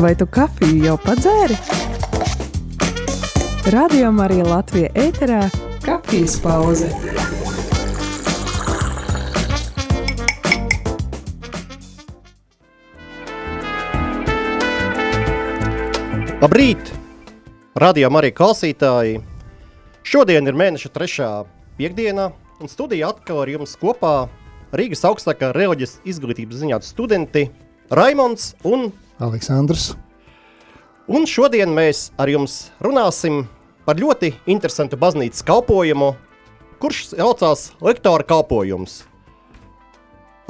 Vai tu kafiju jau padzēri? Radio Marija Latvija ēterā - kafijas pauze. Labrīt! Radio Marija klausītāji! Šodien ir mēneša trešā piekdiena, un studija atkal ar jums kopā Rīgas augstākā reliģijas izglītības ziņā studenti Raimons un Aleksandrs. Un šodien mēs ar jums runāsim par ļoti interesantu baznīcas kalpojumu, kurš saucās lektora kalpojums.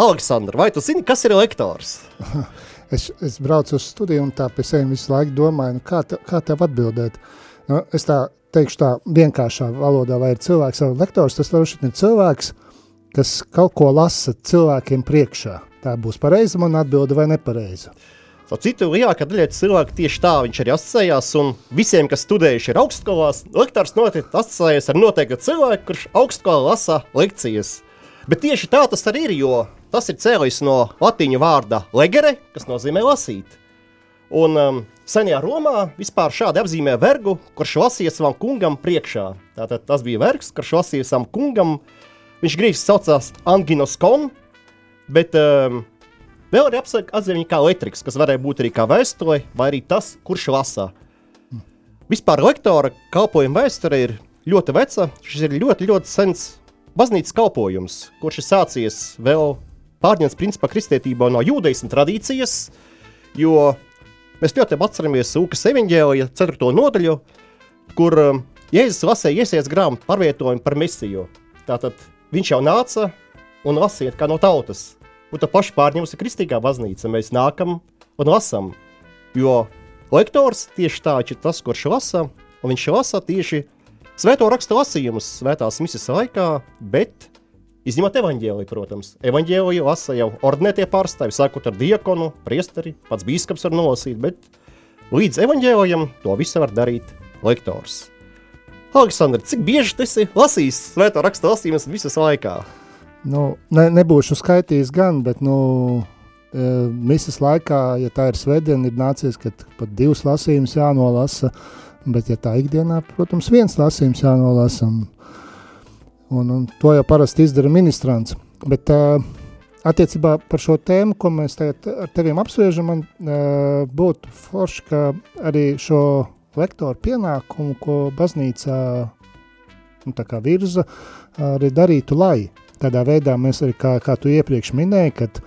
Aleksandra, vai tu zini, kas ir lektors? es, es braucu uz studiju un tā pie sevi visu laiku domāju, nu kā, te, kā tev atbildēt. Nu, es tā teikšu tā vienkāršā valodā, vai ir cilvēks vai lektors, tas droši ir cilvēks, kas kaut ko lasa cilvēkiem priekšā. Tā būs pareiza man atbilde vai nepareiza. So, citu lielākā daļa cilvēku tieši tā viņš arī asociējās, un visiem, kas studējuši ir augstskolās, lektors noteikti asociējas ar noteiktu cilvēku, kurš augstskolā lasa lekcijas. Bet tieši tā tas arī ir, jo tas ir cēlis no latīņu vārda legere, kas nozīmē lasīt. Un um, senajā Romā vispār šādi apzīmē vergu, kurš lasīja savam kungam priekšā. Tātad tas bija vergs, kurš lasīja savam kungam. Viņš grīzes saucās Anginos Kon, bet um, vēl arī atzīmē kā elektriks, kas varēja būt arī kā vēstule, vai arī tas, kurš lasa. Vispār lektora kalpojuma vēsture ir ļoti veca. Šis ir ļoti, ļoti sens baznīcas kalpojums, kurš ir sācies vēl pārņemts principā kristietībā no jūdeismu tradīcijas, jo mēs ļoti atceramies Lūkas evaņģēlija 4. nodaļu, kur um, Jēzus lasīja iesies grāmatu pārvietojumu par mesiju. Tātad viņš jau nāca un lasīja kā no tautas. Un tā paša pārņemusi kristīgā baznīca. Mēs nākam un lasām. Jo lektors tieši tā ir tas, kurš lasa, un viņš lasa tieši svēto rakstu lasījumus svētās misijas laikā, bet Izņemot evanģēliju, protams. Evanģēliju lasa jau ordinētie pārstāvji, sākot ar diakonu, priesteri, pats bīskaps var nolasīt, bet līdz evanģēlijam to visu var darīt lektors. Aleksandr, cik bieži tu esi lasījis svēto rakstu lasījumus visas laikā? Nu, ne, nebūšu skaitījis gan, bet, nu, e, misas laikā, ja tā ir svētdiena, ir nācies, ka pat divas lasījumus jānolasa, bet, ja tā ikdienā, protams, viens lasījums jānolasa, un un, un to jau parasti izdara ministrants. Bet uh, attiecībā par šo tēmu, ko mēs tagad ar teviem apspriežam, man uh, būtu forši, ka arī šo lektoru pienākumu, ko baznīcā nu, tā kā virza, arī darītu lai. Tādā veidā mēs arī, kā, kā tu iepriekš minēji, kad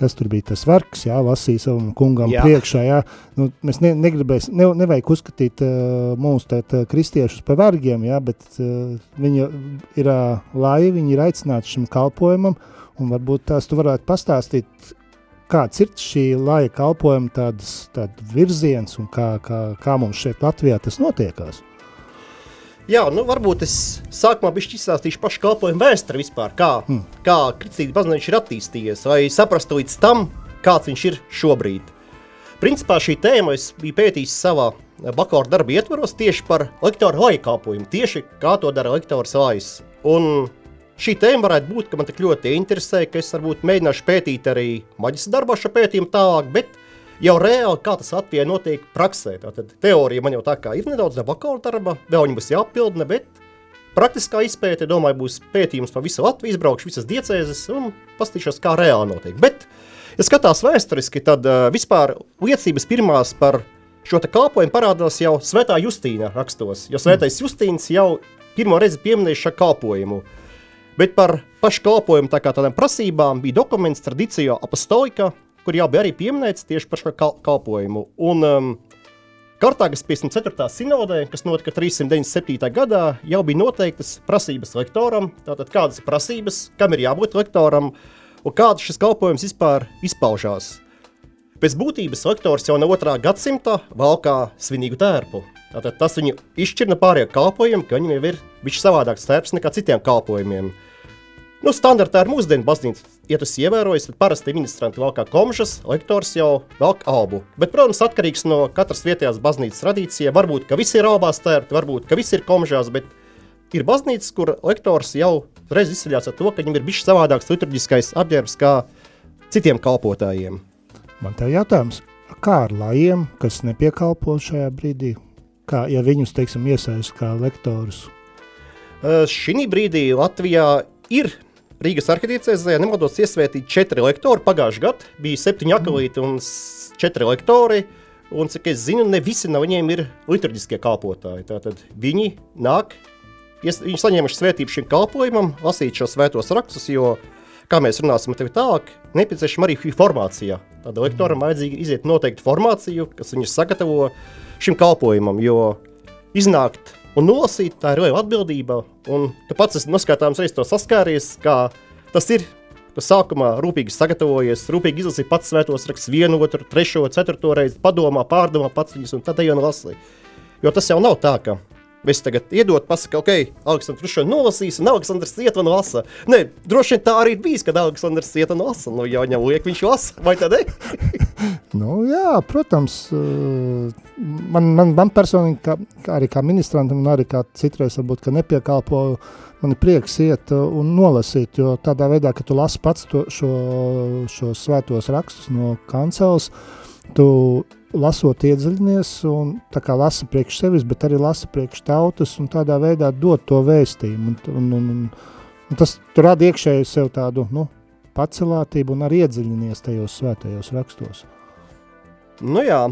kas tur bija tas vargs, jā, lasīja savam kungam jā. priekšā, jā. Nu, mēs ne, negribēs, ne, nevajag uzskatīt uh, mūsu tēt, uh, kristiešus par vargiem, jā, bet uh, viņi ir uh, lai, viņi ir aicināti šim kalpojumam, un varbūt tās tu varētu pastāstīt, kāds ir šī laika kalpojuma tādas, tāda virziens, un kā, kā, kā mums šeit Latvijā tas notiekās. Jā, nu varbūt es sākumā bišķi izstāstīšu pašu kalpojumu vēsturi vispār, kā, mm. kā kristīga baznīca ir attīstījies, lai saprastu līdz tam, kāds viņš ir šobrīd. Principā šī tēma es biju pētījis savā bakalaura darba ietvaros tieši par lektora laika kalpojumu, tieši kā to dara lektors lais. Un šī tēma varētu būt, ka man tik ļoti interesē, ka es varbūt mēģināšu pētīt arī maģistra darbā šo pētījumu tālāk, bet jau reāli, kā tas Latvijā notiek praksē. Tātad teorija man jau tā kā ir nedaudz no bakalaura darba, vēl viņa būs jāpildina, bet praktiskā izpēte, domāju, būs pētījums par visu Latviju, izbraukšu visas diecēzes un pastīšos, kā reāli notiek. Bet, ja skatās vēsturiski, tad uh, vispār liecības pirmās par šo te kalpojumu parādās jau Svētā Justīna rakstos, jo Svētais mm. Justīns jau pirmo reizi pieminēja šo kalpojumu. Bet par pašu kalpojumu tā kā tādām prasībām bija dokuments Tradicio Apostolika, kur jau bija arī pieminēts tieši par šo kal kalpojumu. Un, um, Kartāgas 54. sinodē, kas notika 397. gadā, jau bija noteiktas prasības lektoram. Tātad kādas ir prasības, kam ir jābūt lektoram un kāds šis kalpojums vispār izpaužās. Pēc būtības lektors jau no otrā gadsimta valkā svinīgu tērpu. Tātad tas viņu izšķir no pārējiem kalpojumiem, ka viņam ir bijis savādāks tērps nekā citiem kalpojumiem. Nu, standartā ar mūsdienu baznīcu, ja tas ievērojas, tad parasti ministranti valkā komžas, lektors jau velk albu. Bet, protams, atkarīgs no katras vietējās baznīcas tradīcija. Varbūt, ka visi ir albās tērti, varbūt, ka visi ir komžās, bet ir baznīcas, kur lektors jau reiz izceļās ar to, ka viņam ir bijis savādāks liturģiskais apģērbs kā citiem kalpotājiem. Man te jautājums, kā ar lajiem, kas nepiekalpo šajā brīdī? Kā, ja viņus, teiksim, iesaist kā lektorus? Šī brīdī Latvijā ir Rīgas arhitekcēzē nemaldos iesvētīti četri lektori. Pagājušajā gadā bija septiņi akalīti un četri lektori. Un, cik es zinu, ne visi no viņiem ir liturģiskie kalpotāji. Tātad viņi nāk, viņi saņēmuši svētību šim kalpojumam, lasīt šos svētos rakstus, jo, kā mēs runāsim tevi tālāk, nepieciešama arī formācija. Tāda lektoram vajadzīga iziet noteikti formāciju, kas viņus sagatavo šim kalpojumam, jo iznākt un nolasīt, tā ir liela atbildība. Un tu pats esi noskatāms reiz to saskāries, kā tas ir. Tu sākumā rūpīgi sagatavojies, rūpīgi izlasīji pats svētos rakstus, vienu, otru, trešo, ceturto reizi, padomā, pārdomā pats viņus, un tad jau lasīji. Jo tas jau nav tā, ka Es tagad iedot, pasaku, ok, Aleksandrs šo nolasīs, un Aleksandrs iet un lasa. Nē, droši vien tā arī bijis, kad Aleksandrs iet un lasa. Nu, jau viņam liek, viņš lasa, vai tad ne? nu, jā, protams, eh, man, man, man personīgi, kā, kā arī kā ministrantam, un arī kā citreiz varbūt, ka nepiekalpoju, man ir prieks iet un nolasīt, jo tādā veidā, ka tu lasi pats to, šo, šo svētos rakstus no kanceles, tu lasot iedziļinies un tā kā lasa priekš sevis, bet arī lasa priekš tautas un tādā veidā dod to vēstījumu. Un, un, un, un, tas tur rada iekšēju sev tādu nu, pacelātību un arī iedziļinies tajos svētajos rakstos. Nu jā,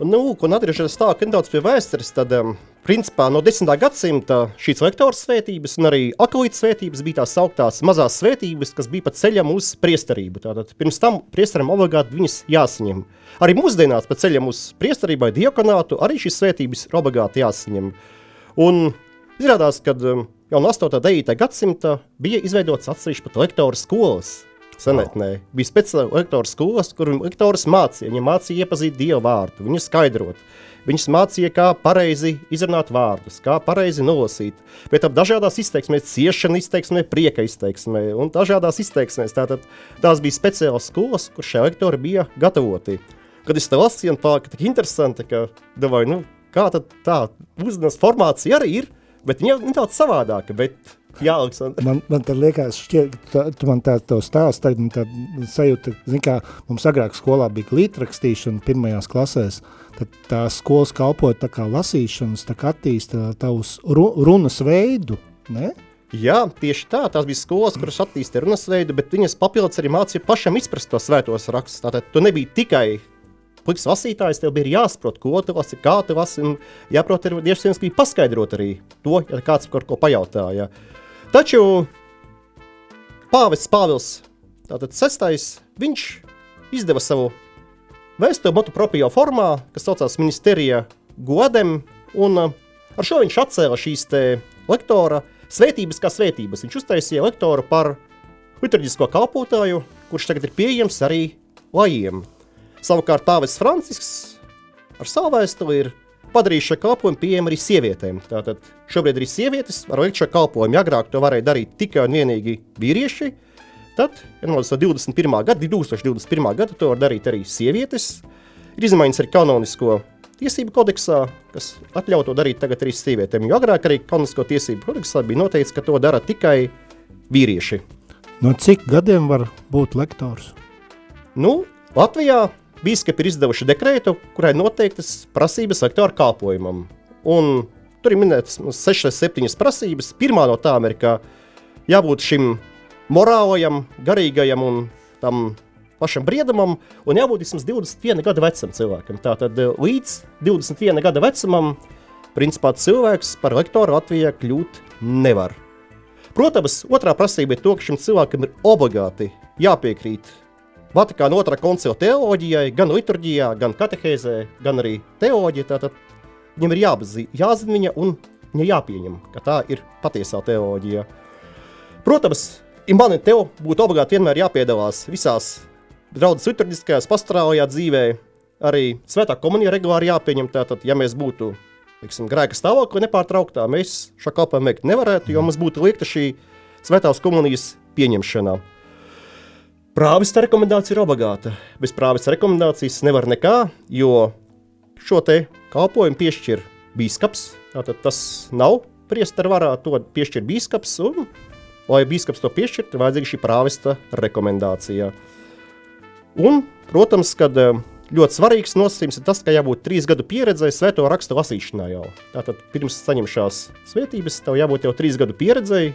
nu, un atgriežoties tā, ka nedaudz pie vēstures, tad um, Principā no 10. gadsimta šīs lektora svētības un arī aklītas svētības bija tās augtās mazās svētības, kas bija pa ceļam uz priesterību. Tātad pirms tam priesteram obligāti viņas jāsaņem. Arī mūsdienās pa ceļam uz priesterībai diokonātu arī šīs svētības ir obligāti jāsaņem. Un izrādās, ka jau no 8. un 9. gadsimta bija izveidots atsevišķi pat lektora skolas. Senetnē bija speciāla lektora skolas, kur lektoras mācīja. Viņa mācīja iepazīt Dievu vārdu, viņa skaidrot. Viņus mācīja, kā pareizi izrunāt vārdus, kā pareizi nolasīt. Bet ap dažādās izteiksmēs, ciešana izteiksmē, prieka izteiksmē un dažādās izteiksmēs. Tātad tās bija speciālas skolas, kur šie lektori bija gatavoti. Kad es to lasīju, un pārāk tik interesanti, ka domāju, nu, kā tad tā uzdenas formācija arī ir, bet viņa ir tāda savādāka. Bet Jā, Aleksandr. Man, man tad liekas, šķiet, tā, tu man tā, to stāst, tagad man tā sajūta, zin kā, mums agrāk skolā bija glītrakstīšana pirmajās klasēs, tad tā skolas kalpoja tā kā lasīšanas, tā kā attīsta tavus ru, runas veidu, ne? Jā, tieši tā. Tās bija skolas, kuras attīstīja runas veidu, bet viņas papildus arī mācīja pašam izprast tos svētos rakstus. Tātad tu nebija tikai pliks lasītājs, tev bija jāsaprot, ko tu lasi, kā tu lasi, un jāprot ir dievsvienskīgi paskaidrot arī to, ja kāds par ko pajautāja. Taču pāvests Pāvils, tātad sestais, viņš izdeva savu vēstījumu motu proprio formā, kas saucās Ministerija Godem, un uh, ar šo viņš atcēla šīs te lektora svētības kā svētības. Viņš uztaisīja lektoru par liturģisko kalpotāju, kurš tagad ir pieejams arī lajiem. Savukārt pāvests Francisks ar savu vēstuli ir padarījis šo kalpojumu pieejamu arī sievietēm. Tātad šobrīd arī sievietes var veikt šo kalpojumu. Agrāk to varēja darīt tikai un vienīgi vīrieši, Tad, ja no 21. gada, 2021. gada, to var darīt arī sievietes. Ir izmaiņas arī kanonisko tiesību kodeksā, kas atļauj to darīt tagad arī sievietēm. Jo agrāk arī kanonisko tiesību kodeksā bija noteikts, ka to dara tikai vīrieši. No cik gadiem var būt lektors? Nu, Latvijā biskupi ir izdevuši dekrētu, kurai noteiktas prasības lektora kalpojumam. Un tur ir minētas 6 vai 7 prasības. Pirmā no tām ir, ka jābūt šim morālajam, garīgajam un tam pašam briedumam, un jābūt vismaz 21 gadu vecam cilvēkam. Tātad eh, līdz 21 gada vecumam, principā cilvēks par lektoru Latvijā kļūt nevar. Protams, otrā prasība ir to, ka šim cilvēkam ir obligāti jāpiekrīt Vatikāna otrā koncila teoloģijai, gan liturģijā, gan katehēzē, gan arī teoloģijā. Tātad viņam ir jābazī, jāzina viņa un viņa jāpieņem, ka tā ir patiesā teoloģija. Protams, man un tev būtu obligāti vienmēr jāpiedalās visās draudzes liturģiskajās pastorālajā dzīvē, arī svētā komunija regulāri jāpieņem. Tātad, ja mēs būtu teiksim, grēka stāvoklī nepārtrauktā, mēs šo kalpojumu veikt nevarētu, jo mums būtu liekta šī svētās komunijas pieņemšana. Prāvista rekomendācija ir obligāta. Bez prāvista rekomendācijas nevar nekā, jo šo te kalpojumu piešķir bīskaps. Tātad tas nav priesteru varā, to piešķir bīskaps, un Lai biskups to piešķirtu, ir vajadzīga šī prāvesta rekomendācija. Un, protams, kad uh, ļoti svarīgs nosacījums ir tas, ka jābūt trīs gadu pieredzei svēto rakstu lasīšanā jau. Tātad pirms saņemšās svētības, tev jābūt jau trīs gadu pieredzei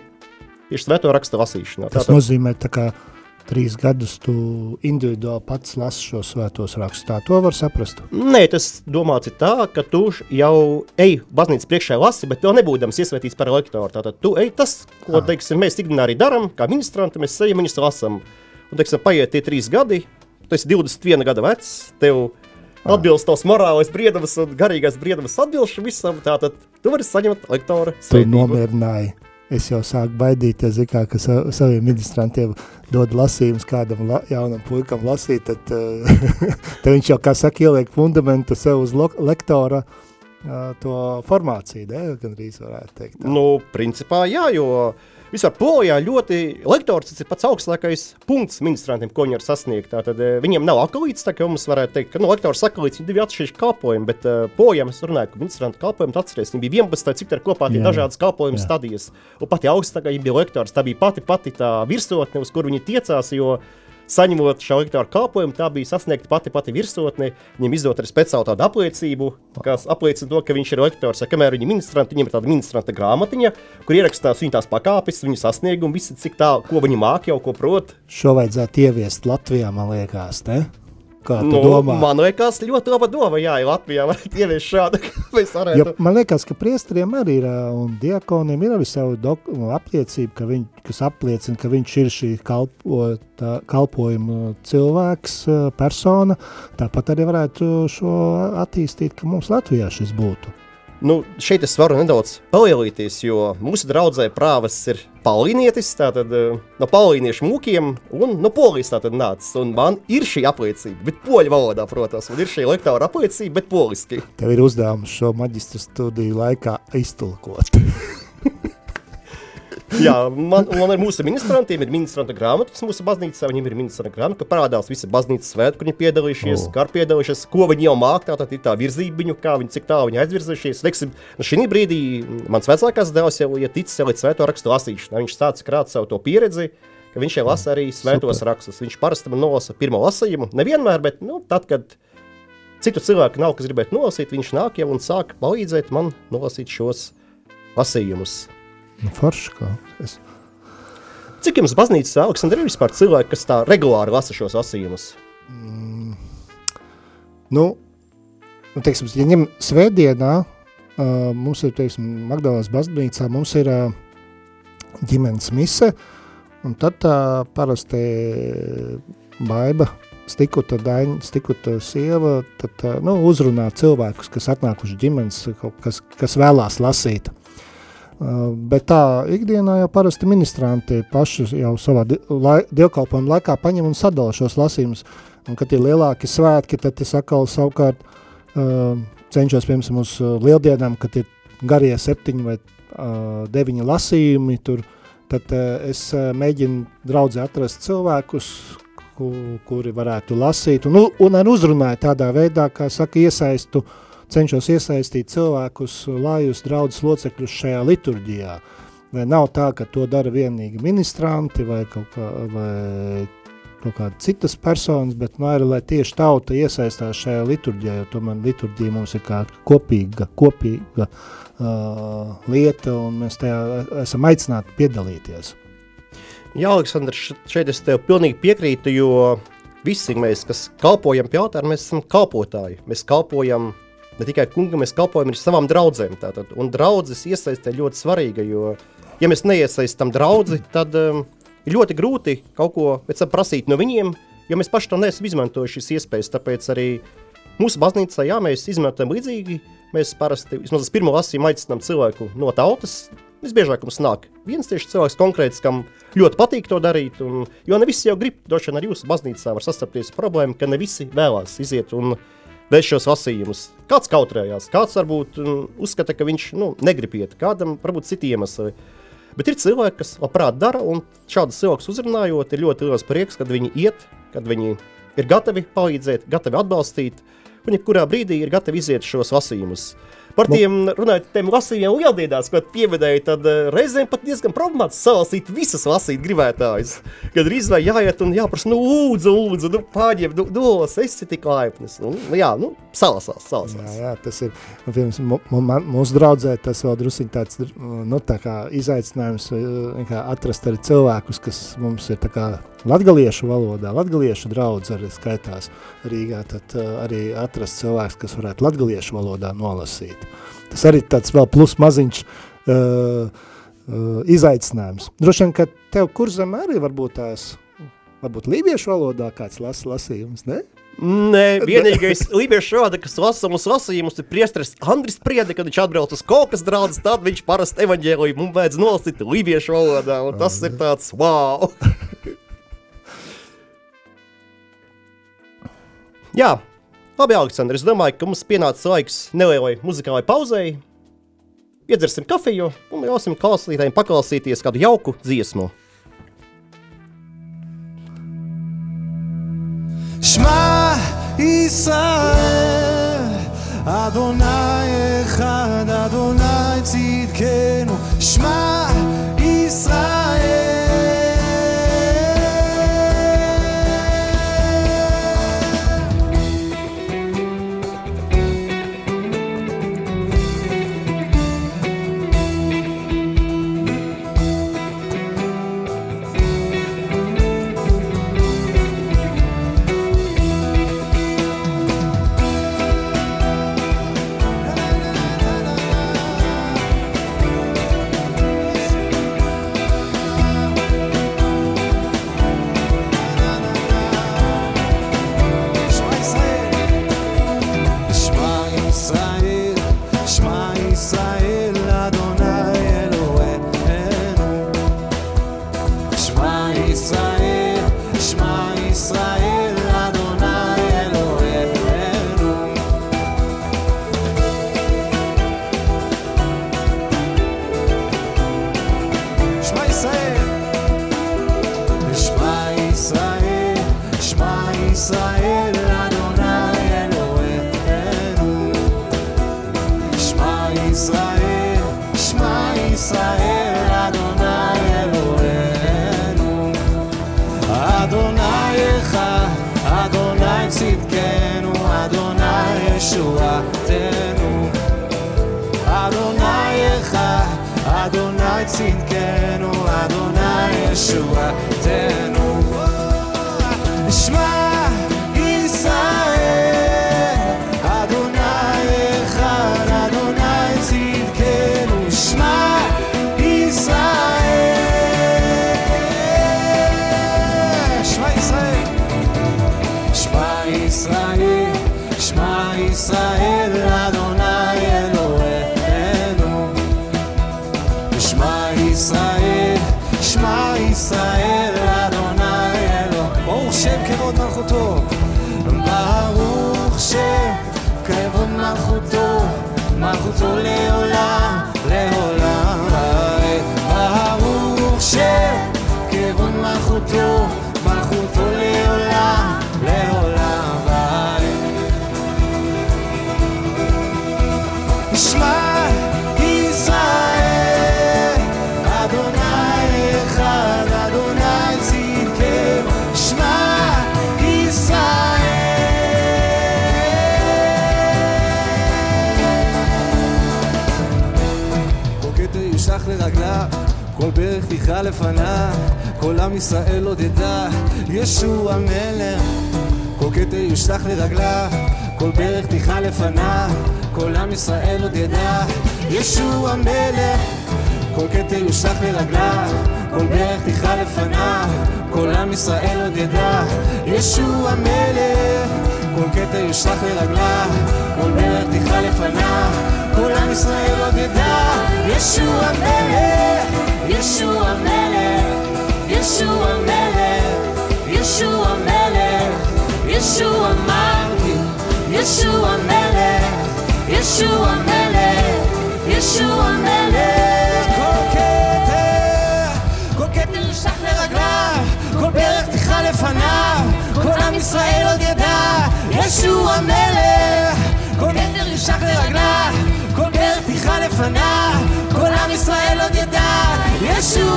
tieši svēto rakstu lasīšanā. Tas Tātad, nozīmē, kā trīs gadus tu individuāli pats lasi šos svētos rakstus. Tā to var saprast. Nē, tas domāts ir tā, ka tu jau ej baznīcas priekšā lasi, bet vēl nebūdams iesvētīts par lektoru. Tātad tu ej tas, ko, teiksim, mēs ikdienā arī darām, kā ministranti, mēs ejam viņus lasam. Un, teiksim, paiet tie trīs gadi, tu esi 21 gada vecs, tev atbilst tavs morālais briedums un garīgais briedums atbilst visam, tātad tu vari saņemt lektora Tu nomierināji. Es jau sāku baidīties, kā, ka sa saviem ministrantiem dod lasījumus kādam la jaunam puikam lasīt, tad, uh, tad viņš jau, kā saka, ieliek fundamentu sev uz lo- lektora uh, to formāciju, ne? Gan arī varētu teikt. tā. Nu, principā jā, jo vispār Polijā ļoti lektors tas ir pats augstākais punkts ministrantiem, ko viņi var sasniegt. Tātad eh, viņiem nav akalīts, tā kā mums varētu teikt, ka nu, lektors akalīts ir divi atšķirīgi kalpojumi, bet uh, Polijā mēs runājam, ka ministrantu kalpojumi, tu atceries, viņi bija 11, cik tur kopā tie dažādas kalpojumu stadijas. Un pati augstākā bija lektors, tā bija pati, pati tā virsotne, uz kur viņi tiecās, jo saņemot šo lektoru kalpojumu, tā bija sasniegta pati pati virsotne. Viņam izdot arī speciāli tādu apliecību, kas apliecina to, ka viņš ir lektors. Ja kamēr viņi ir ministranti, viņiem ir tāda ministranta grāmatiņa, kur ierakstās viņa tās pakāpes, viņa sasniegumi, visi cik tā, ko viņi māk jau, ko prot. Šo vajadzētu ieviest Latvijā, man liekas, ne? Kā tu Nu, domā? man liekas, ļoti laba doma, jā, ja Latvijā varētu ieviest šādu, Jo, varētu. man liekas, ka priesteriem arī ir, un diakoniem ir arī savu apliecību, ka viņ, kas apliecina, ka viņš ir šī kalpota, kalpojuma cilvēks, persona. Tāpat arī varētu šo attīstīt, ka mums Latvijā šis būtu. Nu, šeit es varu nedaudz palielīties, jo mūsu draudzē prāvas ir palīnietis, tātad eh, no palīniešu mūkiem un no polijas tātad nācis. Un man ir šī apliecība, bet poļu valodā, protams, un ir šī lektora apliecība, bet poliski. Tev ir uzdevums šo maģistra studiju laikā iztulkot. Jā, man, man ir mūsu ministrantiem, ir ministranta grāmatas mūsu baznīcā, viņiem ir ministranta grāmata, ka parādās visi baznīcas svētki, kur viņi piedalījušies, O. kā piedalījušies, ko viņi jau māk, tātad ir tā virzība viņu, kā viņi, cik tālu viņi aizvirzījušies. Teiksim, nu šī brīdī mans vecākais dēls jau ir ticis jau līdz svēto rakstu lasīšanai, viņš sāca krāt savu to pieredzi, ka viņš jau lasa arī svētos Super. rakstus. Viņš parasti man nolasa pirmo lasījumu, nevienmēr, bet nu, tad, kad citu cilvēku nav, kas gribētu nolasīt, viņš nāk jau un sāk palīdzēt man nolasīt šos lasījumus. Nu, Forši, kā. Es, Cik jums baznīcas Aleksandra ir vispār cilvēki, kas tā regulāri lasa šos lasījumus? nu, nu, teiksim, ja ņem svētdienā, uh, mums ir, teiksim, Magdalēnas baznīcā, mums ir uh, ģimenes mise, un tad uh, parasti baiba, stikuta daņa, stikuta sieva, tad, uh, nu, uzrunā cilvēkus, kas atnākuši ģimenes, kas, kas vēlās lasīt. Uh, bet tā ikdienā jau parasti ministranti paši jau savā lai, dievkalpojuma laikā paņem un sadala šos lasījumus. Un, kad ir lielāki svētki, tad es atkal savukārt uh, cenšos, piemēram, uz uh, lieldienām, kad ir garie septiņi vai uh, deviņi lasījumi, tur, tad uh, es uh, mēģinu draudzē atrast cilvēkus, ku, kuri varētu lasīt, un, un arī uzrunāju tādā veidā, kā saka, iesaistu, cenšos iesaistīt cilvēkus, lājus draudzes locekļus šajā liturģijā. Vai nav tā, ka to dara vienīgi ministranti vai kaut, kā, vai kaut kāda citas personas, bet nu, arī, lai tieši tauta iesaistās šajā liturģijā, jo tomēr liturģija mums ir kā kopīga, kopīga uh, lieta, un mēs tajā esam aicināti piedalīties. Jā, Aleksandr, š- šeit es tev pilnīgi piekrītu, jo visi mēs, kas kalpojam pie altāra, mēs esam kalpotāji. Mēs kalpojam ne tikai kungam, mēs kalpojam savām draudzēm. Tātad. Un draudzes iesaistē ļoti svarīga, jo, ja mēs neiesaistam draudzi, tad um, ir ļoti grūti kaut ko pēc tam prasīt no viņiem, jo mēs paši to neesam izmantojuši šīs iespējas. Tāpēc arī mūsu baznīcā, jā, mēs izmantojam līdzīgi. Mēs parasti, vismaz uz pirmo lasījumu, aicinām cilvēku no tautas. Visbiežāk mums nāk viens tieši cilvēks konkrēts, kam ļoti patīk to darīt. Un, jo ne visi jau grib, droši vien arī jūsu baznīcā var sastapties ar problēmu, ka ne visi vēlās iziet un veikt šos lasījumus. Kāds kautrējās, kāds varbūt mm, uzskata, ka viņš nu, negrib iet, kādam varbūt citi iemesli. Bet ir cilvēki, kas labprāt dara, un šādas cilvēkus uzrunājot, ir ļoti liels prieks, kad viņi iet, kad viņi ir gatavi palīdzēt, gatavi atbalstīt, un jebkurā brīdī ir gatavi iziet šos lasījumus. Par tiem runājot, tiem lasījumiem lieldienās, ko pieminēja, tad uh, reizēm pat diezgan problemātiski salasīt visas lasīt gribētājus. Kad ir izvēle jāiet un jāprasa, nu, lūdzu, lūdzu, nu, pārņem, nu, dos, esi tik laipnis. Nu, jā, nu, salasās, salasās. Jā, jā tas ir, piemēram, mūsu draudzē tas vēl drusiņ tāds, nu, tā kā izaicinājums kā atrast arī cilvēkus, kas mums ir tā kā latgaliešu valodā, latgaliešu draudz arī skaitās Rīgā, tad uh, arī atrast cilvēks, kas varētu latgaliešu valodā nolasīt. Tas arī tāds vēl plus maziņš uh, uh, izaicinājums. Droši vien, ka tev kurzem arī varbūt tās, varbūt lībiešu valodā kāds las, lasījums, ne? Nē, vienīgais lībiešu valoda, kas lasa mums lasījumus, ir priesteris Andris Priede, kad viņš atbrauc uz kokas draudzes, tad viņš parasti evaņģēlīju mums vajadz nolasīt lībiešu valodā, un tas ir tāds wow! Jā, labi, Aleksandr, es domāju, ka mums pienācis laiks nelielai muzikālai pauzei. Iedzersim kafiju un ļausim klausītājiem paklausīties kādu jauku dziesmu. שמע ישראל, אדוני אחד, אדוני צדקנו, שמע תכרע לפניו, כל עם ישראל עוד ידע, ישוע מלך. כל כתר יושלך לרגליו, כל ברך תכרע לפניו, כל עם ישראל עוד ידע, ישוע מלך. כל כתר יושלך לרגליו, כל ברך תכרע לפניו, כל עם ישראל עוד ידע, ישוע מלך. כל כתר יושלך לרגליו, כל ברך תכרע לפניו, כל עם ישראל עוד ידע, ישוע מלך, ישוע מלך, ישוע מלך, ישוע מלך, ישוע מלכי, ישוע מלך, ישוע מלך, ישוע מלך. כל כתר, כל כתר עם ישראל ידע, ישוע מלך. כל כתר יושלך לרגליו, כל לפניו, כל עם ישראל עוד ידע, 耶稣。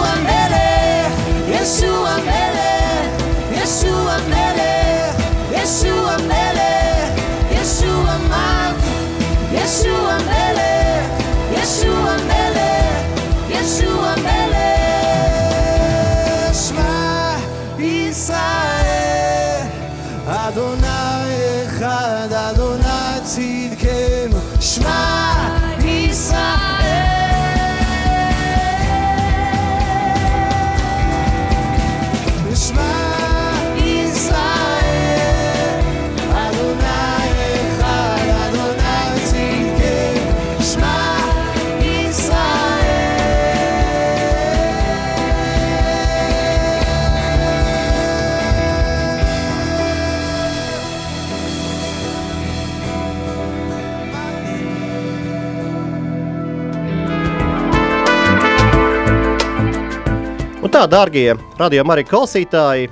Un tā, dārgie radījuma arī klausītāji,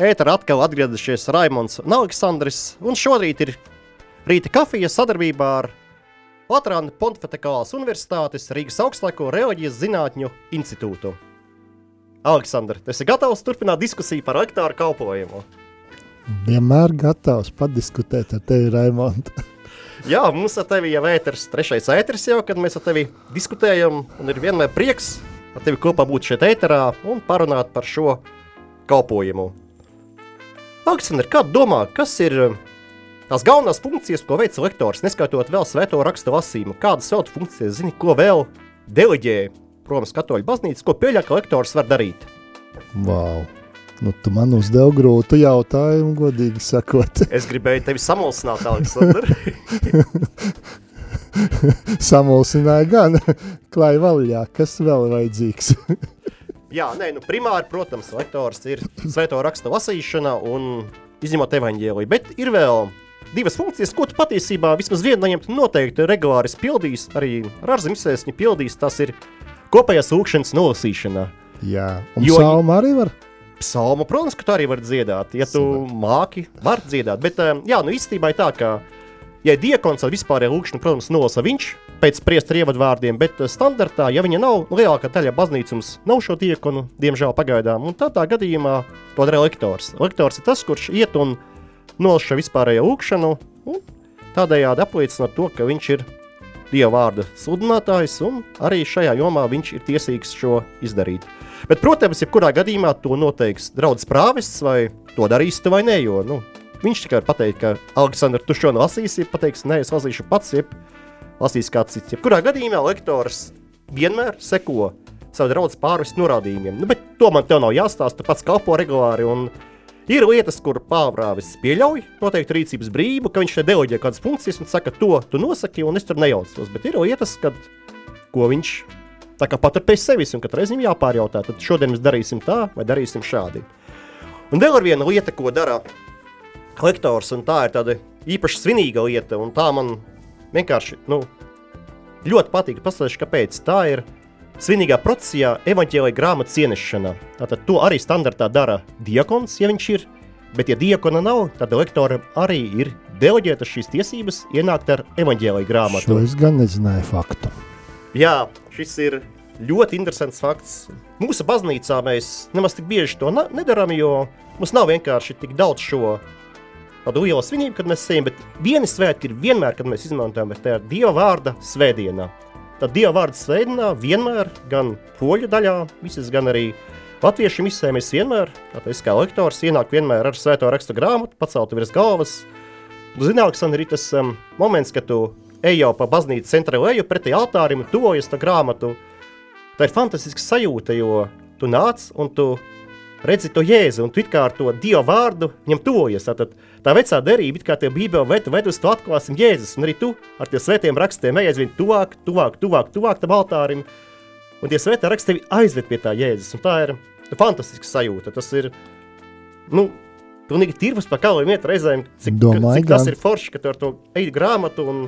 ēterā atkal atgriezušies Raimons un Aleksandrs. Un šorīt ir rīta kafija sadarbībā ar Latvijas Pontificālās Universitātes Rīgas augstlaiku Reoģijas Zinātņu institūtu. Aleksandr, tu esi gatavs turpināt diskusiju par lektāru kalpojumu? Vienmēr gatavs padiskutēt ar tevi, Raimond. Jā, mums ar tevi jau ēters, trešais ēters jau, kad mēs ar tevi diskutējam, un ir vienmēr prieks ar tevi kopā būt šeit ēterā un parunāt par šo kalpojumu. Aleksandr, kā domā, kas ir um, tās galvenās funkcijas, ko veic lektors, neskaitot vēl svēto rakstu lasījumu? Kādas vēl funkcijas, zini, ko vēl deleģē, protams, katoļu baznīca, ko pieļauj, ka lektors var darīt? Wow. Nu, tu man uzdevi grūtu jautājumu, godīgi sakot. Es gribēju tevi samulsināt, Aleksandr. Samulsināja gan klāja vaļā, kas vēl vajadzīgs. Jā, nē, nu primāri, protams, lektors ir svēto raksta lasīšana un izņemot evaņģēliju, bet ir vēl divas funkcijas, ko tu patiesībā vismaz vienu no viņiem tu noteikti regulāri esi pildījis, arī ar ārzemēsēsņu pildījis, tas ir kopējās lūkšanas nolasīšana. Jā, un Jo- psalma arī var. Psalmu, protams, ka tu arī vari dziedāt, ja tu māki, var dziedāt, bet um, jā, nu īstenībā ir tā, ka Ja ir diakons ar vispārēju lūkšanu, protams, nolasa viņš pēc priestera ievadvārdiem, bet eh, standartā, ja viņa nav, lielākā daļa baznīcums nav šo diakonu, diemžēl pagaidām, un tādā gadījumā to dara lektors. Lektors ir tas, kurš iet un šo vispārējo lūkšanu, un tādējādi apliecina to, ka viņš ir Dieva vārda sludinātājs, un arī šajā jomā viņš ir tiesīgs šo izdarīt. Bet, protams, jebkurā gadījumā to noteiks draugs prāvests, vai to darīs tu vai nē, jo nu, viņš tikai var pateikt, ka Aleksandrs, tu šo lasīsi, pateiks, nē, es lasīšu pats, jeb lasīs kāds cits. Jebkurā gadījumā lektors vienmēr seko savu draugu pārvestu norādījumiem. Nu, bet to man te nav jāstāsta, tu pats kalpo regulāri. Ir lietas, kur pārvāvis pieļauj noteikti rīcības brīvu, ka viņš te deleģē kādas funkcijas un saka, to tu nosaki, un es tur nejaucos. Bet ir lietas, kad, ko viņš tā kā patur pie sevis, un katru reizi viņam jāpārjautā, tad šodien mēs darīsim tā vai darīsim šādi. Un vēl ir viena lieta, ko dara lektors, un tā ir tāda īpaši svinīga lieta, un tā man vienkārši nu, ļoti patīk. Pastāstīšu, kāpēc. Tā ir svinīgā procesijā evaņģēlīja grāmatas ienešana. Tātad to arī standartā dara diakons, ja viņš ir. Bet, ja diakona nav, tad lektoram arī ir deleģēta šīs tiesības ienākt ar evaņģēlīju grāmatu. Šo es gan nezināju faktu. Jā, šis ir ļoti interesants fakts. Mūsu baznīcā mēs nemaz tik bieži to nedarām, jo mums nav vienkārši tik daudz šo tādu lielu svinību, kad mēs ejam. Bet viena svētki ir vienmēr, kad mēs izmantojam, bet tā ir Dieva vārda svētdienā. Tad Dieva vārda svētdienā vienmēr, gan poļu daļā, visas, gan arī latviešu misē, mēs vienmēr, tātad es kā lektors, ienāk vienmēr ar svēto rakstu grāmatu, paceltu virs galvas. Zini, Aleksandr, ir tas um, moments, kad tu ej jau pa baznīcas centra leju pretī altārim tuvojas tā grāmatu. Tā ir fantastiska sajūta, jo tu nāc un tu redzi to jēzu, un tu kā ar to dievu vārdu viņam tuvojies. Tātad tā vecā derība, kā tie bībeli ved, ved uz to atklāsim jēzus, un arī tu ar tiem svētiem rakstiem ej aizvien tuvāk, tuvāk, tuvāk, tuvāk tam altārim, un tie svētā raksti tevi aizved pie tā jēzus, un tā ir fantastiska sajūta. Tas ir, nu, pilnīgi tirvus pa kalviem iet reizēm, cik, Domāju, cik tas ir forši, ka tu ar to ej grāmatu, un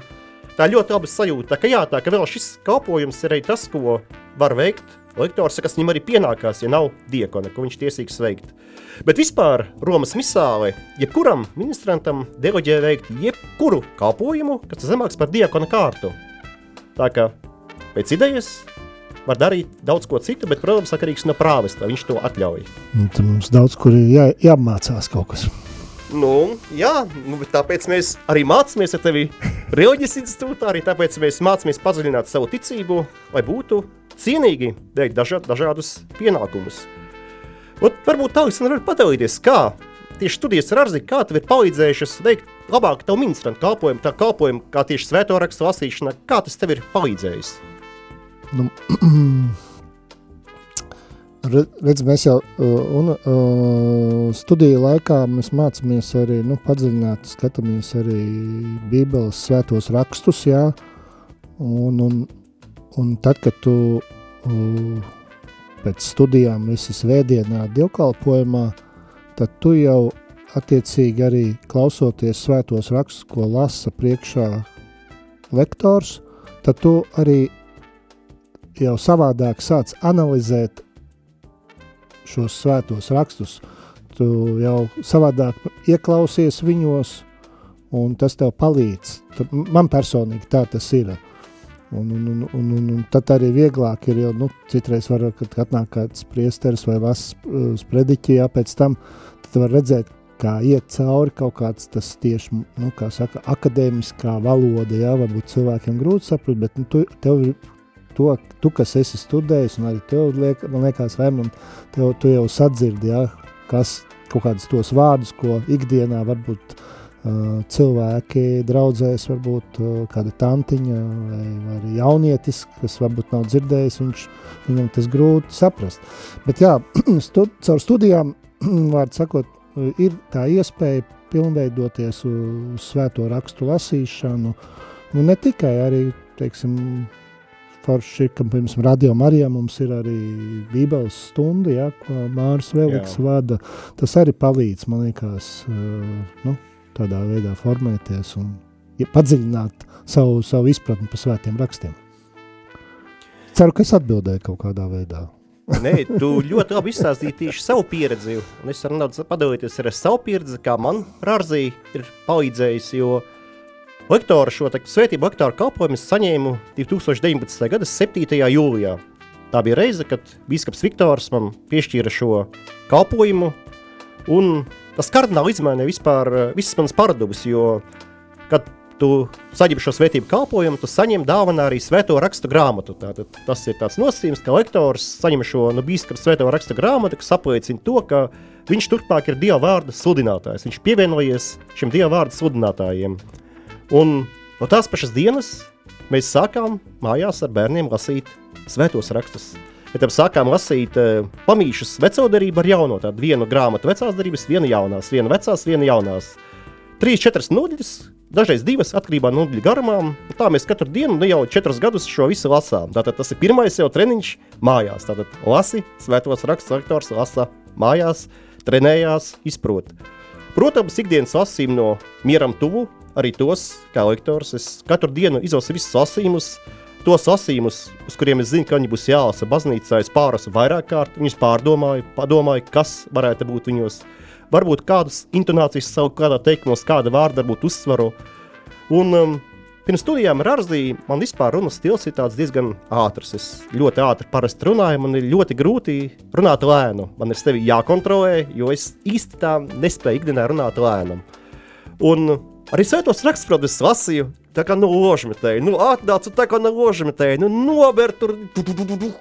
tā ļoti labi sajūta. Tā ka jā, tā ka vēl šis kalpojums ir arī tas, ko var veikt lektors, kas viņam arī pienākās, ja nav diakona, ko viņš tiesīgs veikt. Bet vispār Romas misālē, jebkuram ministrantam deleģē veikt jebkuru kalpojumu, kas ir zemāks par diakona kārtu. Tā kā pēc idejas var darīt daudz ko citu, bet, protams, atkarīgs no prāvesta, viņš to atļauj. Un tad mums daudz kur ir jā, jāmācās kaut kas. Nu, jā, nu, tāpēc mēs arī mācāmies ar tevi reliģijas institūtā, arī tāpēc mēs mācāmies padziļināt savu ticību, lai būtu cienīgi veikt daža, dažādus pienākumus. Un varbūt tā, Aleksandra, var padalīties, kā tieši studijas ar Arzi, kā tev ir palīdzējušas veikt labāk tavu ministrantu kalpojumu, tā kalpojumu, kā tieši svēto rakstu lasīšana, kā tas tev ir palīdzējis? Nu, redz, mēs jau un, uh, studiju laikā mēs mācāmies arī, nu, padziļināt, skatāmies arī bībeles svētos rakstus, jā, un, un, un tad, kad tu uh, pēc studijām visi svētdienā dievkalpojumā, tad tu jau attiecīgi arī klausoties svētos rakstus, ko lasa priekšā lektors, tad tu arī jau savādāk sāc analizēt šos svētos rakstus. Tu jau savādāk ieklausies viņos, un tas tev palīdz. Man personīgi tā tas ir. Un, un, un, un, un, un tad arī vieglāk ir, jo nu, citreiz var, kad atnāk kāds priesteris vai las uz prediķi, jā, pēc tam tad var redzēt, kā iet cauri kaut kāds tas tieši, nu, kā saka, akadēmiskā valoda, jā, varbūt cilvēkiem grūti saprast, bet nu, tu, tev to, tu, kas esi studējis, un arī tev, liek, man liekas, Raimond, tev, tu jau sadzirdi, ja, kas kaut kādus tos vārdus, ko ikdienā varbūt uh, cilvēki draudzēs, varbūt uh, kāda tantiņa vai, vai jaunietis, kas varbūt nav dzirdējis, viņš, viņam tas grūti saprast. Bet jā, stud, caur studijām, vārdu sakot, ir tā iespēja pilnveidoties uz svēto rakstu lasīšanu, un ne tikai arī, teiksim, forši, ka pirms radio Marijā mums ir arī bībeles stunda, ja, ko Māris Veliks Jā. vada. Tas arī palīdz, man liekas, uh, nu, tādā veidā formēties un ja, padziļināt savu, savu izpratni par svētiem rakstiem. Ceru, ka es atbildēju kaut kādā veidā. Nē, tu ļoti labi izstāstīji tieši savu pieredzi, un es varu padalīties ar savu pieredzi, kā man Rārzī ir palīdzējis, jo Lektora šo svētību lektora kalpojumu saņēmu 2019. gada 7. jūlijā. Tā bija reize, kad biskups Viktors man piešķīra šo kalpojumu, un tas kardināli izmainīja vispār eh, visas manas paradumus, jo, kad tu saņem šo svētību kalpojumu, tu saņem dāvanā arī svēto rakstu grāmatu. Tātad, tas ir tāds nosacījums, ka lektors saņem šo no biskupa svēto rakstu grāmatu, kas apliecina to, ka viņš turpmāk ir Dieva vārda sludinātājs. Viņš pievienojies šim Dieva vārda sludinātājiem. Un no tās pašas dienas mēs sākām mājās ar bērniem lasīt svētos rakstus. Bet tam sākām lasīt uh, pamīšus veco darību ar jauno. Tādu vienu grāmatu vecās darības, vienu jaunās, vienu vecās, vienu jaunās. Trīs, četras nodaļas, dažreiz divas, atkarībā no nodaļu garumām. Tā mēs katru dienu, nu jau četrus gadus šo visu lasām. Tātad tas ir pirmais jau treniņš mājās. Tātad lasi svētos rakstus, rektors lasa mājās, trenējās, izprot. Protams, ikdienas lasījumu no mieram tuvu arī tos, kā lektors, es katru dienu izlasu visus lasījumus, tos lasījumus, uz kuriem es zinu, ka viņi būs jālasa baznīcā, es pārasu vairāk kārt, viņus pārdomāju, padomāju, kas varētu būt viņos. Varbūt kādas intonācijas savu kādā teikumos, kāda vārda varbūt uzsvaru. Un um, pirms studijām ar Arzī man vispār runas stils ir tāds diezgan ātrs. Es ļoti ātri parasti runāju, man ir ļoti grūti runāt lēnu. Man ir sevi jākontrolē, jo es īsti tā nespēju ikdienā runāt lēnam. Un Arī svētos rakstus, protams, lasīju. Tā kā no ložmetēji, nu, atnācu tā kā no ložmetēji, nu, nober tur,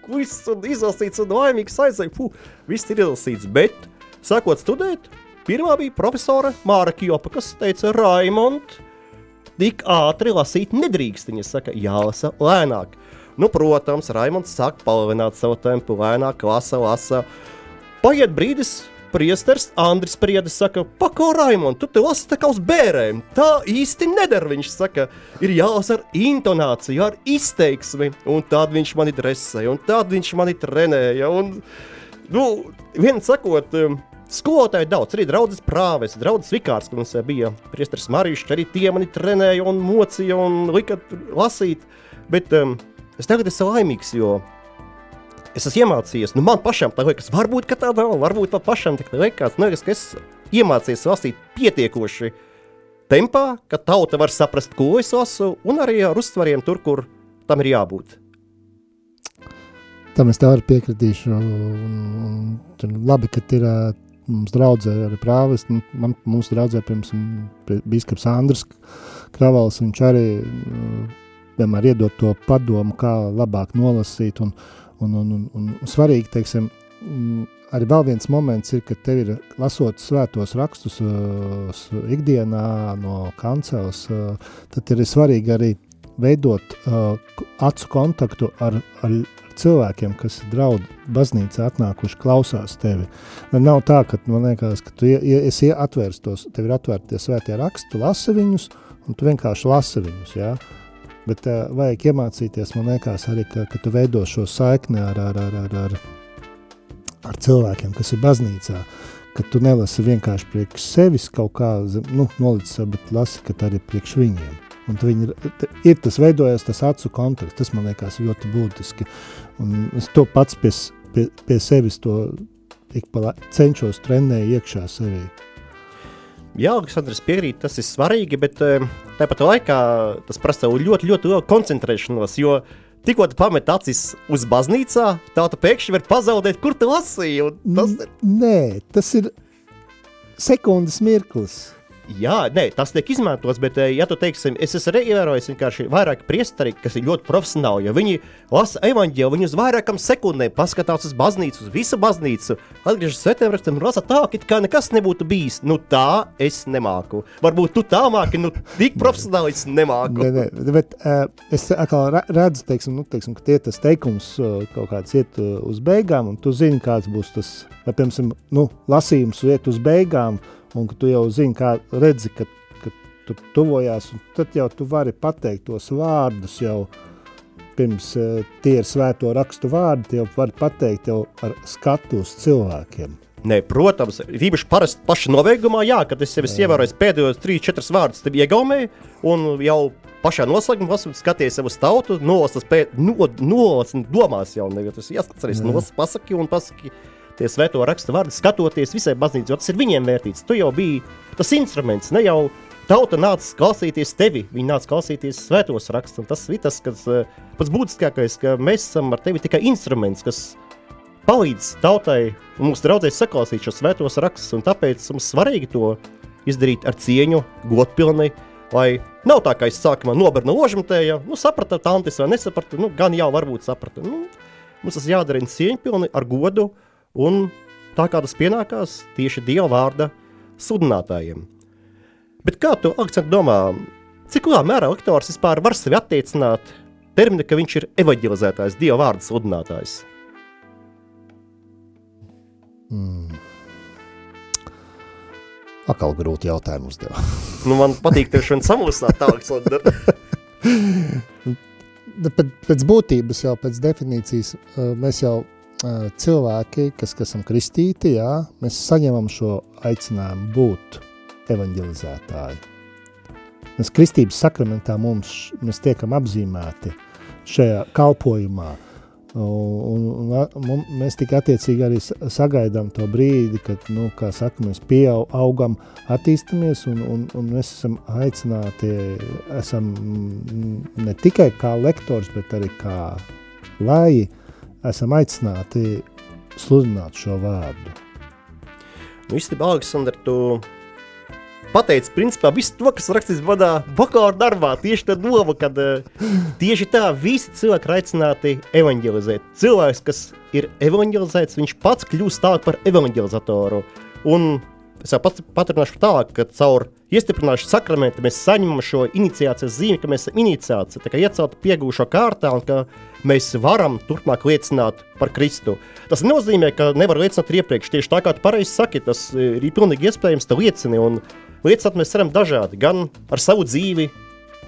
viss izlasīts un laimīgs aizēja, puh, viss ir izlasīts, bet, sākot studēt, pirmā bija profesora Māra Kjopa, kas teica, Raimond, tik ātri lasīt nedrīkst, viņa saka, jālasa lēnāk. Nu, protams, Raimonds sāk palielināt savu tempu, lēnāk lasa, lasa. Paiet brīdis, priesteris Andris Priedis saka, pako Raimond, tu te lasi tā kā uz bērēm. Tā īsti nedara, viņš saka, ir jālasa ar intonāciju, ar izteiksmi, un tad viņš mani dresēja, un tad viņš mani trenēja, un, nu, vien sakot, um, Skolotāji daudz, arī draudzes prāves, draudzes vikārs, kad mums bija priesteris Marīšs, arī tie mani trenēja un mocīja un lika lasīt, bet um, es tagad esmu laimīgs, jo es esmu iemācījies, nu man pašam tā liekas, varbūt tā nav, varbūt man pašam tā liekas, nu, es iemācījos lasīt pietiekoši tempā, ka tauta var saprast, ko es lasu, un arī ar uztvariem tur, kur tam ir jābūt. Tam es tev arī piekritīšu. Un, un, tur labi, ka ir mums draudzē arī prāvis. Nu, Man, mums draudzē, piemēram, biskups Andris Kravals, viņš arī vienmēr iedod to padomu, kā labāk nolasīt. Un, un, un, un, un, svarīgi, teiksim, mm, arī vēl viens moments ir, kad tev ir lasot svētos rakstus uh, ikdienā no kancels, uh, tad ir svarīgi arī veidot uh, acu kontaktu ar, ar cilvēkiem, kas ir draudi baznīcā atnākuši klausās tevi. Nav tā, ka man liekas, ka tu ie- esi atvērs tos, tev ir atvērti tie svētie raksti, tu lasi viņus, un tu vienkārši lasi viņus, jā. Bet uh, vajag iemācīties, man liekas, arī, ka, ka tu veido šo saikni ar, ar, ar, ar, ar, ar cilvēkiem, kas ir baznīcā, ka tu nelasi vienkārši priekš sevis kaut kā, nu, nolicis, bet lasi, ka tā arī priekš viņiem. Un viņi, ir- ir tas veidojas, tas acu kontakts, tas man liekas ļoti būtiski. Un es to pats pie, pie, pie sevis to ik pa cenšos trenēt iekšā sevī. Jā, Aleksandrs piekrīt, tas ir svarīgi, bet eh, tāpat laikā tas prasa ļoti, ļoti lielu koncentrēšanos, jo tikko tu pamet acis uz baznīcā, tā tu pēkšņi var pazaudēt, kur tu lasīji. Tas, Nē, tas ir sekundes mirklis. Jā, nē, tas tiek izmantots, bet, eh, ja tu teiksim, es esmu ievērojis vienkārši vairāk priesteri, kas ir ļoti profesionāli, jo viņi lasa evaņģēlu, viņi uz vairākam sekundēm paskatās uz baznīcu, uz visu baznīcu, atgriežas svētiem rakstiem, lasa tā, it kā nekas nebūtu bijis. Nu tā es nemāku. Varbūt tu tā māki, nu tik profesionāli es nemāku. Nē, nē, bet uh, es atkal re- redzu, teiksim, nu, teiksim, ka tie tas teikums uh, kaut kāds iet uh, uz beigām, un tu zini, kāds būs tas, vai, piemēram, nu, lasījums iet uz beigām, un ka tu jau zini, kā redzi, ka, ka tu tuvojās, un tad jau tu vari pateikt tos vārdus jau. Pirms uh, tie ir svēto rakstu vārdi, tie jau var pateikt jau ar skatu uz cilvēkiem. Nē, protams, ir īpaši parasti paša nobeigumā, jā, kad es jau esmu ievērojis pēdējos 3-4 vārdus, tad iegaumēju, un jau pašā noslēgumā esmu skatījies sev uz tautu, nolasas pēc, no, nolasas, domās jau, nevis tas jāskatās arī, nolasas pasaki un pasaki tie svēto rakstu vārdi, skatoties visai baznīcai, jo tas ir viņiem vērtīts. Tu jau biji tas instruments, ne jau tauta nāca klausīties tevi, viņi nāca klausīties svētos rakstus, tas ir tas, kas eh, pats būtiskākais, ka mēs esam ar tevi tikai instruments, kas palīdz tautai un mūsu draugai saklausīt šos svētos rakstus, tāpēc mums svarīgi to izdarīt ar cieņu, godpilni, lai nav tā, ka es sākumā nobernu ložamtēju, nu saprata tantis vai nesaprata, nu gan jau varbūt saprata. Nu, mums tas jādara cieņpilni, ar godu, un tā kā tas pienākās tieši Dieva vārda sludinātājiem. Bet kā tu, Aleksandr, domā, cik lielā mērā lektors vispār var sevi attiecināt terminu, ka viņš ir evaģilizētājs, Dieva vārda sludinātājs? Mm. Akal grūti jautājumu uzdeva. Nu, man patīk tev šodien samulsāt, Aleksandr. Nu, Pēc, pēc būtības, jau pēc definīcijas, uh, mēs jau cilvēki, kas, kas esam kristīti, jā, mēs saņemam šo aicinājumu būt evanģelizētāji. Mēs kristības sakramentā mums mēs tiekam apzīmēti šajā kalpojumā. Un, un, un mēs tik attiecīgi arī sa- sagaidām to brīdi, kad, nu, kā saka, mēs pieaugam, attīstamies un, un, un mēs esam aicināti, esam mm, ne tikai kā lektors, bet arī kā lai esam aicināti sludināt šo vārdu. Nu, īstenībā, Aleksandr, tu pateici, principā, visu to, kas rakstīts manā bakalaura darbā, tieši tā doma, kad eh, tieši tā visi cilvēki ir aicināti evanģelizēt. Cilvēks, kas ir evanģelizēts, viņš pats kļūst tālāk par evanģelizatoru. Un es jau pats paturināšu tālāk, ka caur iestiprināšu sakramentu mēs saņemam šo iniciācijas zīmi, ka mēs esam iniciācija, tā kā iecelta piegūšo kārtā un ka mēs varam turpmāk liecināt par Kristu. Tas nenozīmē, ka nevar liecināt iepriekš. Tieši tā kā tu pareizi saki, tas eh, ir pilnīgi iespējams, tu liecini. Un liecināt mēs varam dažādi, gan ar savu dzīvi.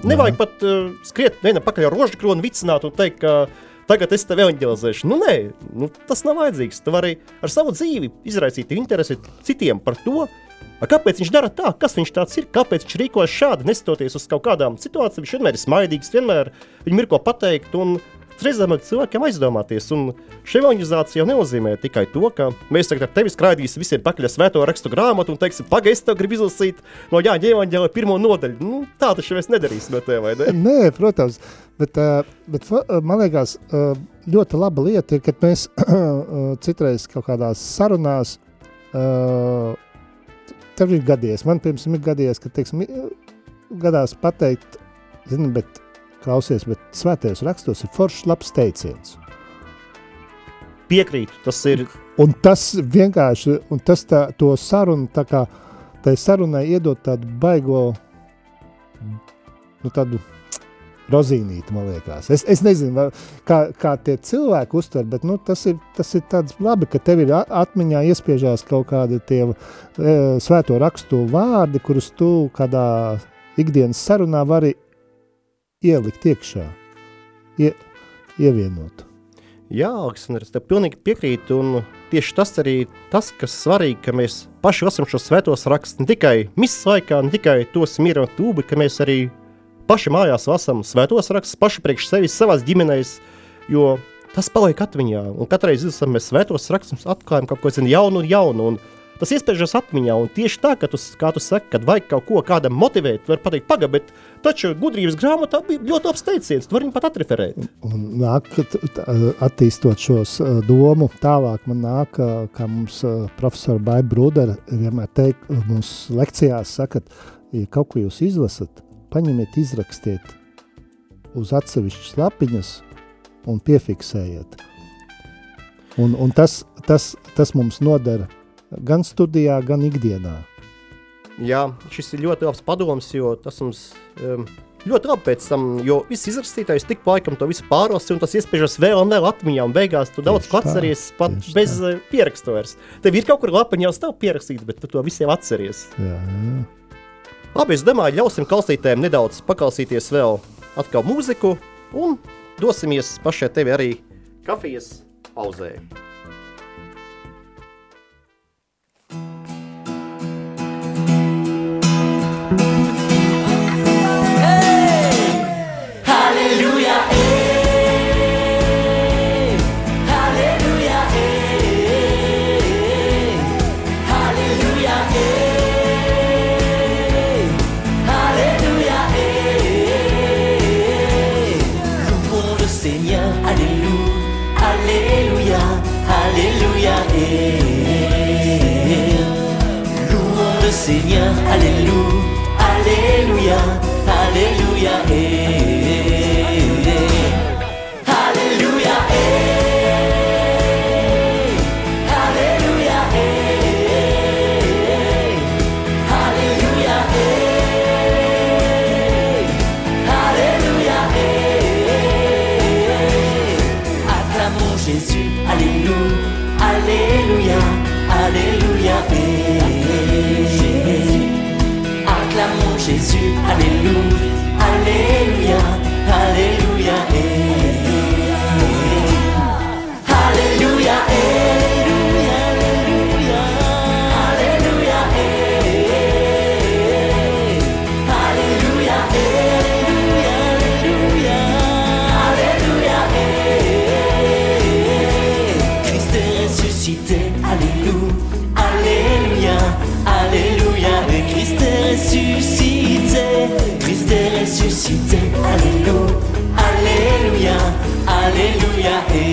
Nevajag pat uh, skriet vienam pakaļ ar rožu kroni, vicināt un teikt, ka tagad es tevi evanģelizēšu. Nu, nē, nu, tas nav vajadzīgs. Tu vari ar savu dzīvi izraisīt interesi citiem par to, kāpēc viņš dara tā, kas viņš tāds ir, kāpēc viņš rīkojas šādi, nestoties uz kaut kādām situācijām. Viņš vienmēr ir smaidīgs, vienmēr viņam ir ko pateikt. Un reizēm vajag cilvēkiem aizdomāties. Un šī evanģelizācija jau nenozīmē tikai to, ka mēs tagad ar tevi skraidīsim visiem pakaļ svēto rakstu grāmatu un teiksim, pagaidi, es tev gribu izlasīt no Jāņa evanģēlē pirmo nodaļu. Nu, tā taču mēs nedarīsim no tev, vai ne? Nē, protams, bet, uh, bet uh, man liekas, uh, ļoti laba lieta ir, kad mēs citreiz kaut kādās sarunās, tev ir gadies, man pirms ir gadies, ka, teiksim, gadās pateikt, zini, bet klausies, bet svētajos rakstos ir foršs labs teiciens. Piekrītu, tas ir. Un tas vienkārši, un tas tā, to sarunu, tā kā tai sarunai iedot tādu baigo, nu tādu rozīnīti, man liekas. Es, es nezinu, kā, kā tie cilvēki uztver, bet nu, tas, ir, tas ir tāds labi, ka tev ir atmiņā iespiežās kaut kādi tie e, svēto rakstu vārdi, kurus tu kādā ikdienas sarunā vari ielikt iekšā, ie, ievienot. Jā, Aleksandr, es tev pilnīgi piekrītu, un tieši tas arī tas, kas svarīgi, ka mēs paši lasam šos svētos rakstus, ne tikai misas laikā, ne tikai tos miera tūbi, ka mēs arī paši mājās lasam svētos rakstus, paši priekš sevis, savās ģimenēs, jo tas paliek atmiņā, un katreiz izlasam mēs svētos rakstus, atklājam kaut ko zinu, jaunu un jaunu, un tas iespējas atmiņā. Un tieši tā, ka tu, kā tu saki, kad vajag kaut ko kādam motivēt, var pateikt, pagaidi, bet taču gudrības grāmatā bija ļoti labs teiciens, tu vari viņu pat atreferēt. Un nāk, attīstot šos domu tālāk, man nāk, kā mums profesora Baiba Brudera vienmēr teikt, mums lekcijās sakat, ja kaut ko jūs izlasat, paņemiet, izrakstiet uz atsevišķas lapiņas un piefiksējiet. Un, un tas, tas, tas mums nodara gan studijā, gan ikdienā. Jā, šis ir ļoti labs padoms, jo tas mums um, ļoti labi pēc tam, jo viss izrakstītājs tik laikam to visu pārosi, un tas iespiežas vēl un vēl atmiņā, un beigās tu daudz ko atceries pat bez tā. Eh, pierakstu vairs. Tev ir kaut kur lapiņā jau stāv pierakstīts, bet tu to visiem atceries. Jā, jā. Labi, es domāju, ļausim klausītājiem nedaudz paklausīties vēl atkal mūziku, un dosimies pašai tevi arī kafijas pauzē. ressuscité. Alléluia, Alléluia, Alléluia.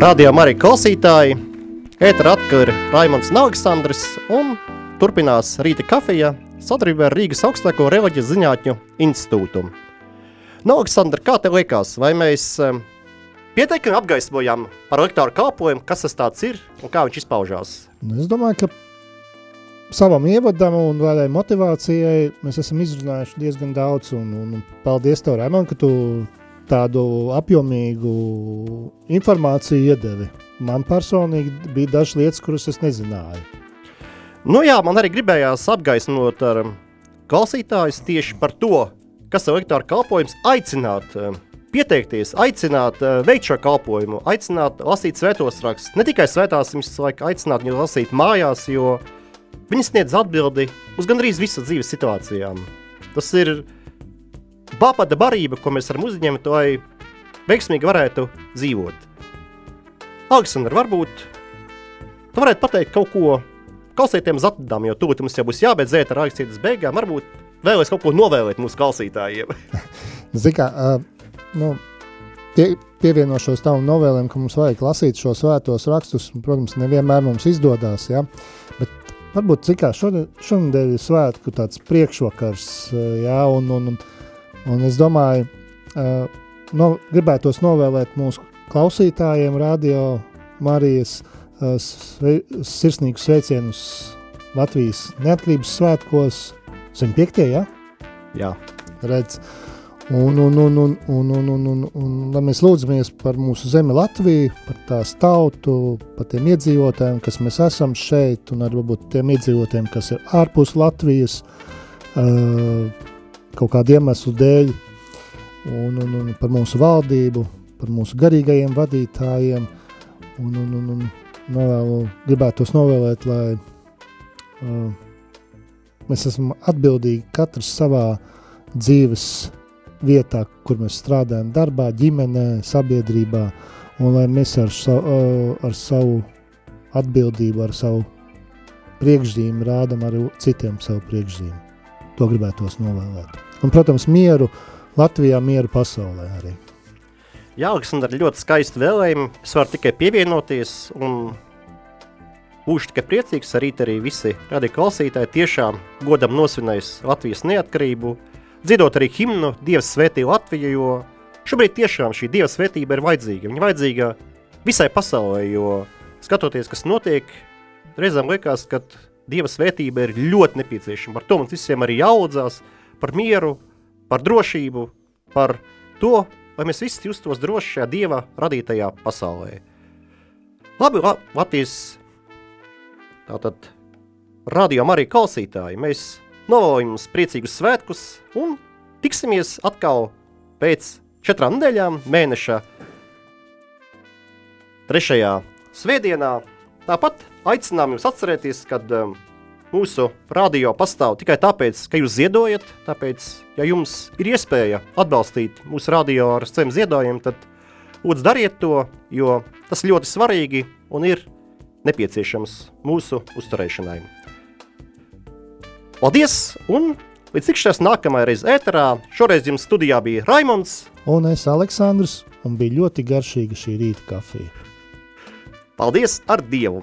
Radio Marija klausītāji, ētera atkal ir Raimons Nāksandrs un turpinās rīta kafija sadarbībā ar Rīgas augstāko reliģijas zinātņu institūtu. Nāksandra, kā tev liekas, vai mēs um, pietiekami apgaismojam par lektoru kalpojumu, kas tas tāds ir un kā viņš izpaužās? Nu, es domāju, ka savam ievadam un vēlai motivācijai mēs esam izrunājuši diezgan daudz un, un paldies tev, Raimond, ka tu tādu apjomīgu informāciju iedevi. Man personīgi bija dažas lietas, kuras es nezināju. Nu jā, man arī gribējās apgaismot ar um, klausītājus tieši par to, kas ir lektora kalpojums, aicināt um, pieteikties, aicināt uh, veikt šo kalpojumu, aicināt lasīt svētos rakstus. Ne tikai svētās, viņas vajag aicināt viņu lasīt mājās, jo viņi sniedz atbildi uz gandrīz visas dzīves situācijām. Tas ir Bāpata barība, ko mēs varam uzņemt, lai veiksmīgi varētu dzīvot. Aleksandr, varbūt tu varētu pateikt kaut ko klausītājiem zatadām, jo tūlīt mums jau būs jābeidz ēt ar rakstītas beigām, varbūt vēlēs kaut ko novēlēt mūsu klausītājiem. Zini kā, uh, nu, pie, pievienošos tavam novēlēm, ka mums vajag lasīt šos svētos rakstus, protams, nevienmēr mums izdodas, ja? bet varbūt cik kā šodien, šonadēļ ir svētku tāds priekšvakars, ja? un, un, un Un es domāju, uh, no, gribētos novēlēt mūsu klausītājiem radio Marijas uh, sve, sirsnīgus sveicienus Latvijas neatkarības svētkos 105. Ja? Jā. Redz. Un, un, un, un, un, un, un, un, un, lai mēs lūdzamies par mūsu zemi Latviju, par tās tautu, par tiem iedzīvotājiem, kas mēs esam šeit, un arī varbūt tiem iedzīvotājiem, kas ir ārpus Latvijas, uh, kaut kādu iemeslu dēļ, un, un, un par mūsu valdību, par mūsu garīgajiem vadītājiem, un, un, un, un novēlu, gribētos novēlēt, lai uh, mēs esam atbildīgi katrs savā dzīves vietā, kur mēs strādājam darbā, ģimenē, sabiedrībā, un lai mēs ar, savu, uh, ar savu atbildību, ar savu priekšzīmi rādam arī citiem savu priekšzīmi. To gribētos novēlēt. Un, protams, mieru Latvijā, mieru pasaulē arī. Jā, Aleksandr, ļoti skaisti vēlējumi. Es varu tikai pievienoties un būšu tikai priecīgs. Arī arī visi radioklausītāji tiešām godam nosvinējis Latvijas neatkarību, dziedot arī himnu Dievs svētī Latviju, jo šobrīd tiešām šī Dieva svētība ir vajadzīga. Viņa vajadzīga visai pasaulē, jo skatoties, kas notiek, reizēm liekas, ka Dieva svētība ir ļoti nepieciešama. Par to mums visiem arī jāaudzās, par mieru, par drošību, par to, lai mēs visi justos droši šajā Dieva radītajā pasaulē. Labi, la, Latvijas tātad rādījām arī klausītāji. Mēs novēlējam jums priecīgus svētkus un tiksimies atkal pēc četrām nedēļām mēneša trešajā svētdienā. Tāpat aicinām jūs atcerēties, ka um, mūsu radio pastāv tikai tāpēc, ka jūs ziedojat. Tāpēc, ja jums ir iespēja atbalstīt mūsu radio ar saviem ziedojumiem, tad lūdzu dariet to, jo tas ļoti svarīgi un ir nepieciešams mūsu uzturēšanai. Paldies! Un līdz tikšanās nākamajai reizei ēterā. Šoreiz jums studijā bija Raimons. Un es Aleksandrs, un bija ļoti garšīga šī rīta kafija. Paldies ar Dievu!